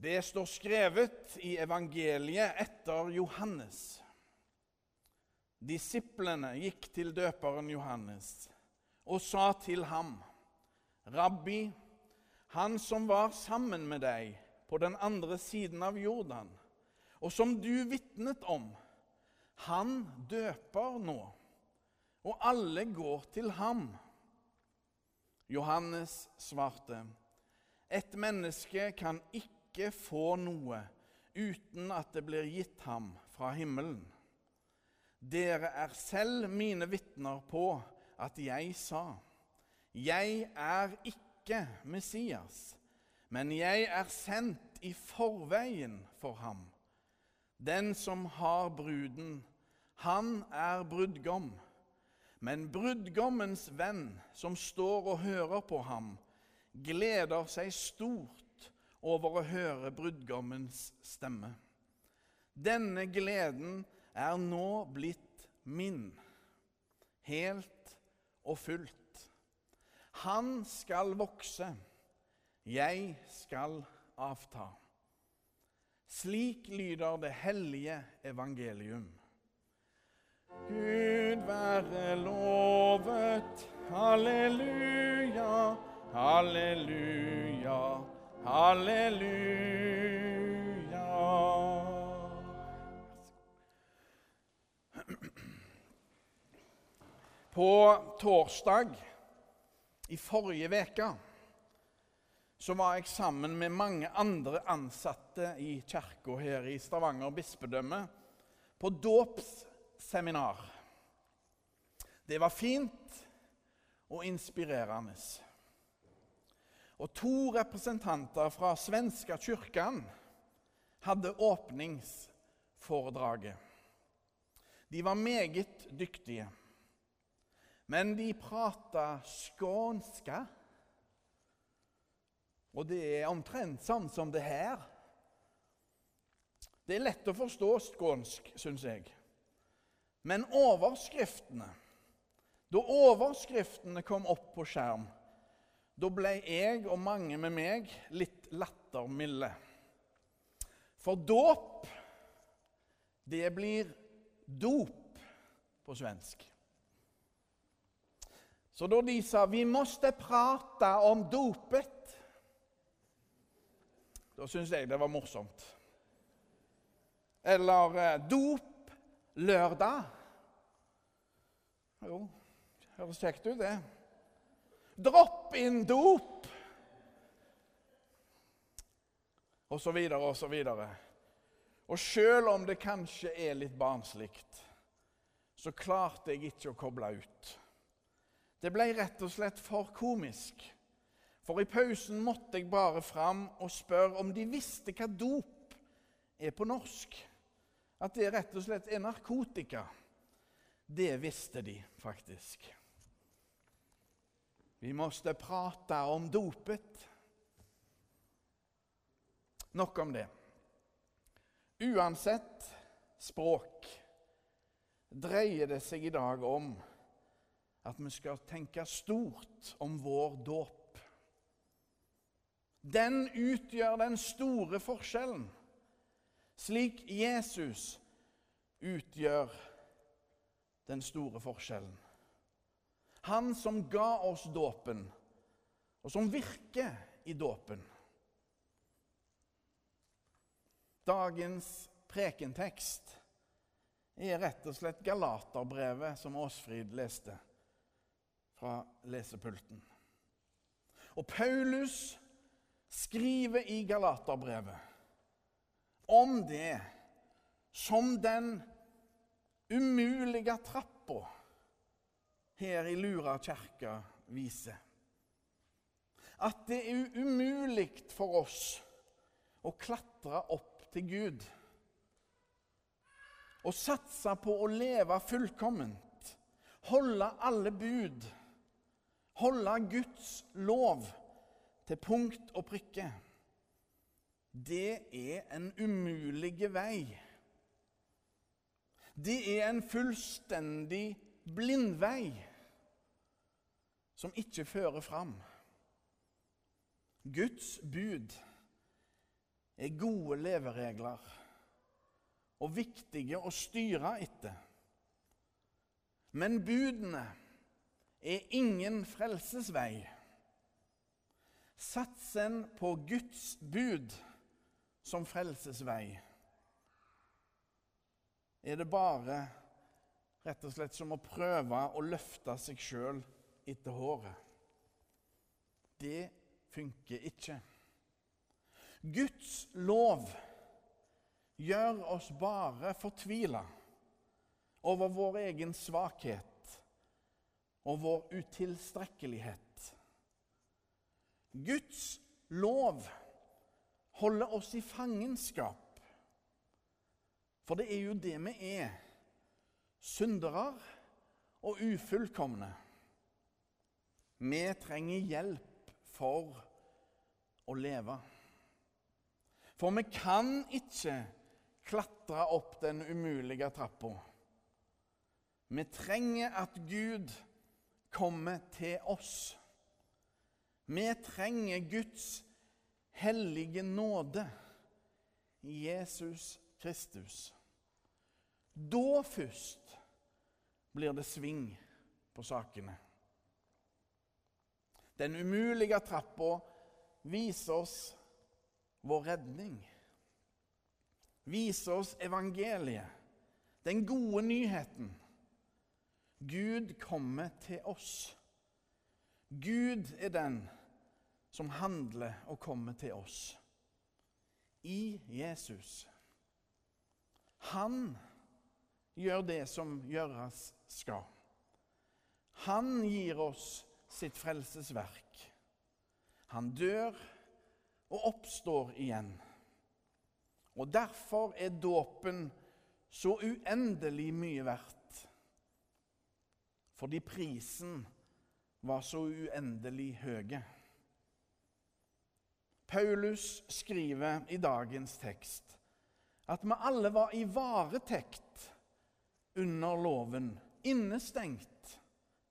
Det står skrevet i evangeliet etter Johannes. Disiplene gikk til døperen Johannes og sa til ham, 'Rabbi, han som var sammen med deg på den andre siden av Jordan, og som du vitnet om, han døper nå, og alle går til ham.' Johannes svarte, 'Et menneske kan ikke få noe uten at det blir gitt ham fra himmelen.' Dere er selv mine vitner på at jeg sa, jeg er ikke Messias, men jeg er sendt i forveien for ham. Den som har bruden, han er brudgom. Men brudgommens venn, som står og hører på ham, gleder seg stort over å høre brudgommens stemme. Denne gleden er nå blitt min, helt og fullt. Han skal vokse, jeg skal avta. Slik lyder det hellige evangelium. Gud være lovet, halleluja, halleluja, halleluja. På torsdag i forrige uke så var jeg sammen med mange andre ansatte i kirka her i Stavanger bispedømme på dåpsseminar. Det var fint og inspirerende. Og to representanter fra svenska kyrkan hadde åpningsforedraget. De var meget dyktige. Men de prata skånska. Og det er omtrent sånn som det her. Det er lett å forstå skånsk, syns jeg. Men overskriftene Da overskriftene kom opp på skjerm, da ble jeg og mange med meg litt lattermilde. For dåp, det blir dop på svensk. Så da de sa 'vi måste prate om dopet', da syntes jeg det var morsomt. Eller eh, 'dop lørdag'. Jo, høres kjekt ut, det. Dropp inn dop. Og så videre og så videre. Og sjøl om det kanskje er litt barnslikt, så klarte jeg ikke å koble ut. Det ble rett og slett for komisk. For i pausen måtte jeg bare fram og spørre om de visste hva dop er på norsk. At det rett og slett er narkotika. Det visste de faktisk. Vi måtte prate om dopet. Nok om det. Uansett språk dreier det seg i dag om at vi skal tenke stort om vår dåp. Den utgjør den store forskjellen, slik Jesus utgjør den store forskjellen. Han som ga oss dåpen, og som virker i dåpen. Dagens prekentekst er rett og slett Galaterbrevet som Åsfrid leste fra lesepulten. Og Paulus skriver i Galaterbrevet om det som den umulige trappa her i Lura kirke viser. At det er umulig for oss å klatre opp til Gud. Å satse på å leve fullkomment, holde alle bud holde Guds lov til punkt og prikke, det er en umulig vei. Det er en fullstendig blindvei som ikke fører fram. Guds bud er gode leveregler og viktige å styre etter. Men budene er ingen frelsesvei. Satsen på Guds bud som frelsesvei er det bare rett og slett som å prøve å løfte seg sjøl etter håret. Det funker ikke. Guds lov gjør oss bare fortvila over vår egen svakhet og vår utilstrekkelighet. Guds lov holder oss i fangenskap. For det er jo det vi er. Syndere og ufullkomne. Vi trenger hjelp for å leve. For vi kan ikke klatre opp den umulige trappa. Vi trenger at Gud kommer til oss. Vi trenger Guds hellige nåde Jesus Kristus. Da først blir det sving på sakene. Den umulige trappa viser oss vår redning. Viser oss evangeliet, den gode nyheten. Gud kommer til oss. Gud er den som handler og kommer til oss. I Jesus. Han gjør det som gjøres skal. Han gir oss sitt frelsesverk. Han dør og oppstår igjen. Og Derfor er dåpen så uendelig mye verdt. Fordi prisen var så uendelig høye. Paulus skriver i dagens tekst at vi alle var i varetekt under loven. Innestengt,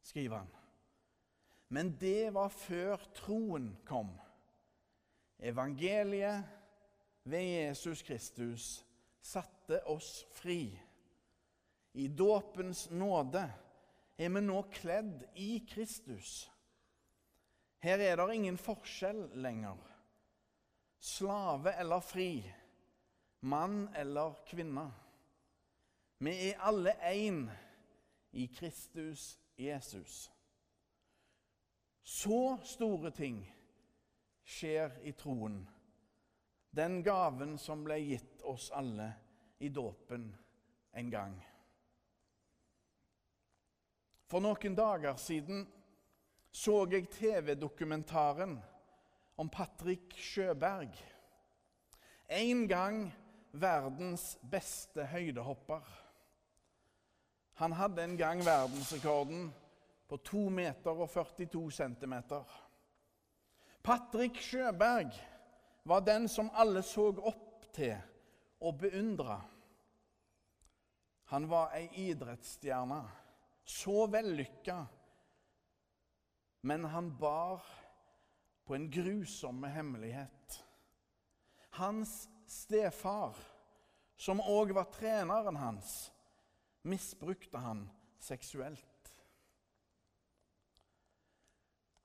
skriver han. Men det var før troen kom. Evangeliet ved Jesus Kristus satte oss fri. I dåpens nåde er vi nå kledd i Kristus. Her er det ingen forskjell lenger. Slave eller fri mann eller kvinne. Vi er alle én i Kristus Jesus. Så store ting skjer i troen, den gaven som ble gitt oss alle i dåpen en gang. For noen dager siden så jeg TV-dokumentaren om Patrick Sjøberg. En gang verdens beste høydehopper. Han hadde en gang verdensrekorden på 2 meter og 42 centimeter. Patrick Sjøberg var den som alle så opp til og beundra. Han var ei idrettsstjerne, så vellykka, men han bar på en grusom hemmelighet. Hans stefar, som òg var treneren hans, misbrukte han seksuelt.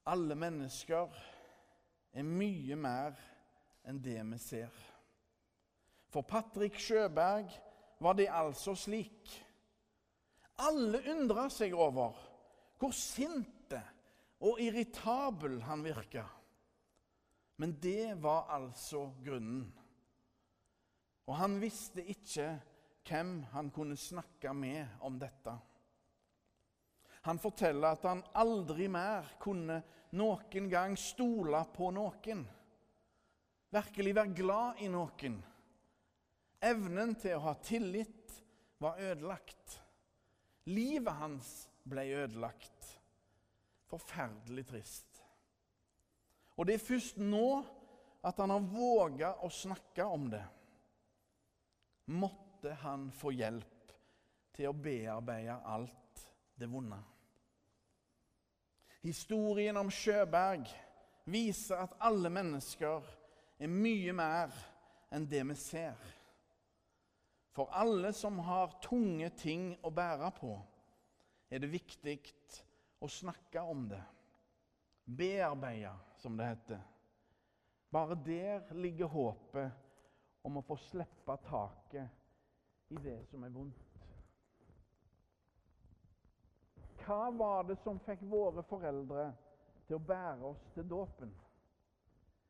Alle mennesker er mye mer enn det vi ser. For Patrick Sjøberg var det altså slik. Alle undra seg over hvor sinte og irritabel han virka. Men det var altså grunnen. Og han visste ikke hvem han kunne snakke med om dette. Han forteller at han aldri mer kunne noen gang stole på noen. Virkelig være glad i noen. Evnen til å ha tillit var ødelagt. Livet hans ble ødelagt. Forferdelig trist. Og det er først nå at han har våga å snakke om det måtte han få hjelp til å bearbeide alt det vonde. Historien om Sjøberg viser at alle mennesker er mye mer enn det vi ser. For alle som har tunge ting å bære på, er det viktig å snakke om det. Bearbeide, som det heter. Bare der ligger håpet om å få slippe taket i det som er vondt. Hva var det som fikk våre foreldre til å bære oss til dåpen?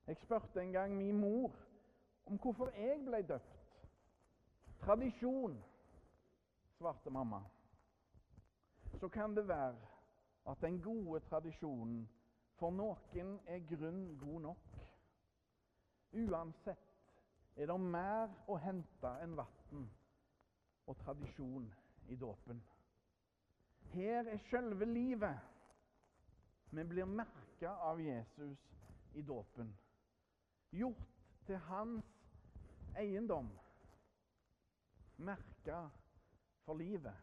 Jeg spurte en gang min mor om hvorfor jeg ble døpt. Tradisjon, svarte mamma. Så kan det være at den gode tradisjonen for noen er grunn god nok. Uansett er det mer å hente enn vann og tradisjon i dåpen. Her er selve livet. Vi blir merka av Jesus i dåpen. Gjort til hans eiendom. Merka for livet.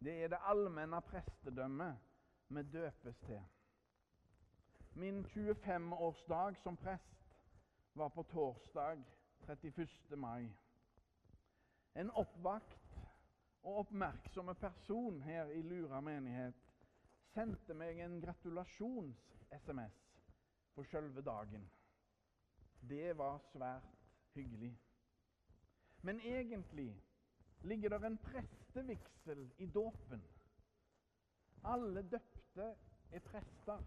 Det er det allmenne prestedømmet vi døpes til. Min 25-årsdag som prest var på torsdag 31. mai. En oppvakt og oppmerksomme person her i Lura menighet sendte meg en gratulasjons-SMS på sjølve dagen. Det var svært hyggelig. Men egentlig ligger det en prestevigsel i dåpen. Alle døpte er prester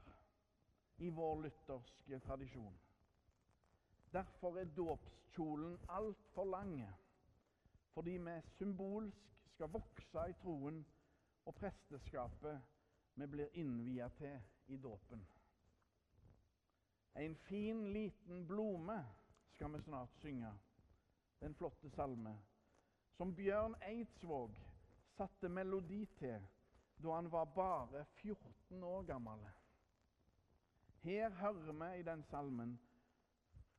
i vår lutherske tradisjon. Derfor er dåpskjolen altfor lang, fordi vi symbolsk skal vokse i troen og presteskapet vi blir innvia til i dåpen. En fin, liten blome skal vi snart synge. Den flotte salme som Bjørn Eidsvåg satte melodi til da han var bare 14 år gammel. Her hører vi i den salmen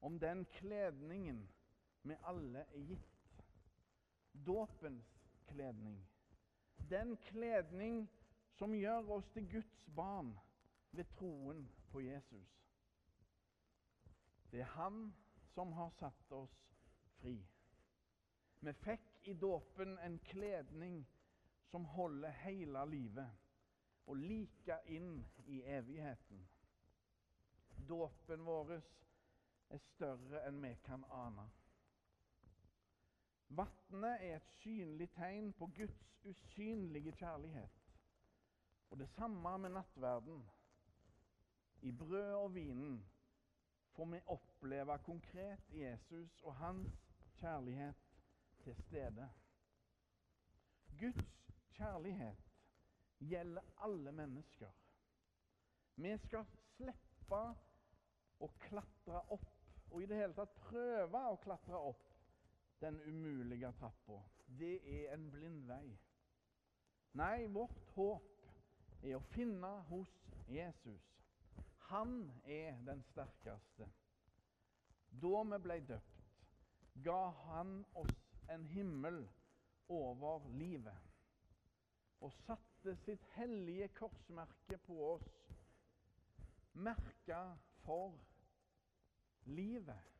om den kledningen vi alle er gitt. Dåpens kledning. Den kledning som gjør oss til Guds barn ved troen på Jesus. Det er Han som har satt oss fri. Vi fikk i dåpen en kledning som holder hele livet og like inn i evigheten. Dåpen vår er større enn vi kan ane. Vannet er et synlig tegn på Guds usynlige kjærlighet. Og det samme med nattverden. I brød og vinen får vi oppleve konkret Jesus og hans kjærlighet til stede. Guds kjærlighet gjelder alle mennesker. Vi skal slippe å klatre opp, og i det hele tatt prøve å klatre opp den umulige trappa. Det er en blind vei. Nei, vårt håp er å finne hos Jesus. Han er den sterkeste. Da vi ble døpt, ga han oss en himmel over livet og satte sitt hellige korsmerke på oss, merka for livet.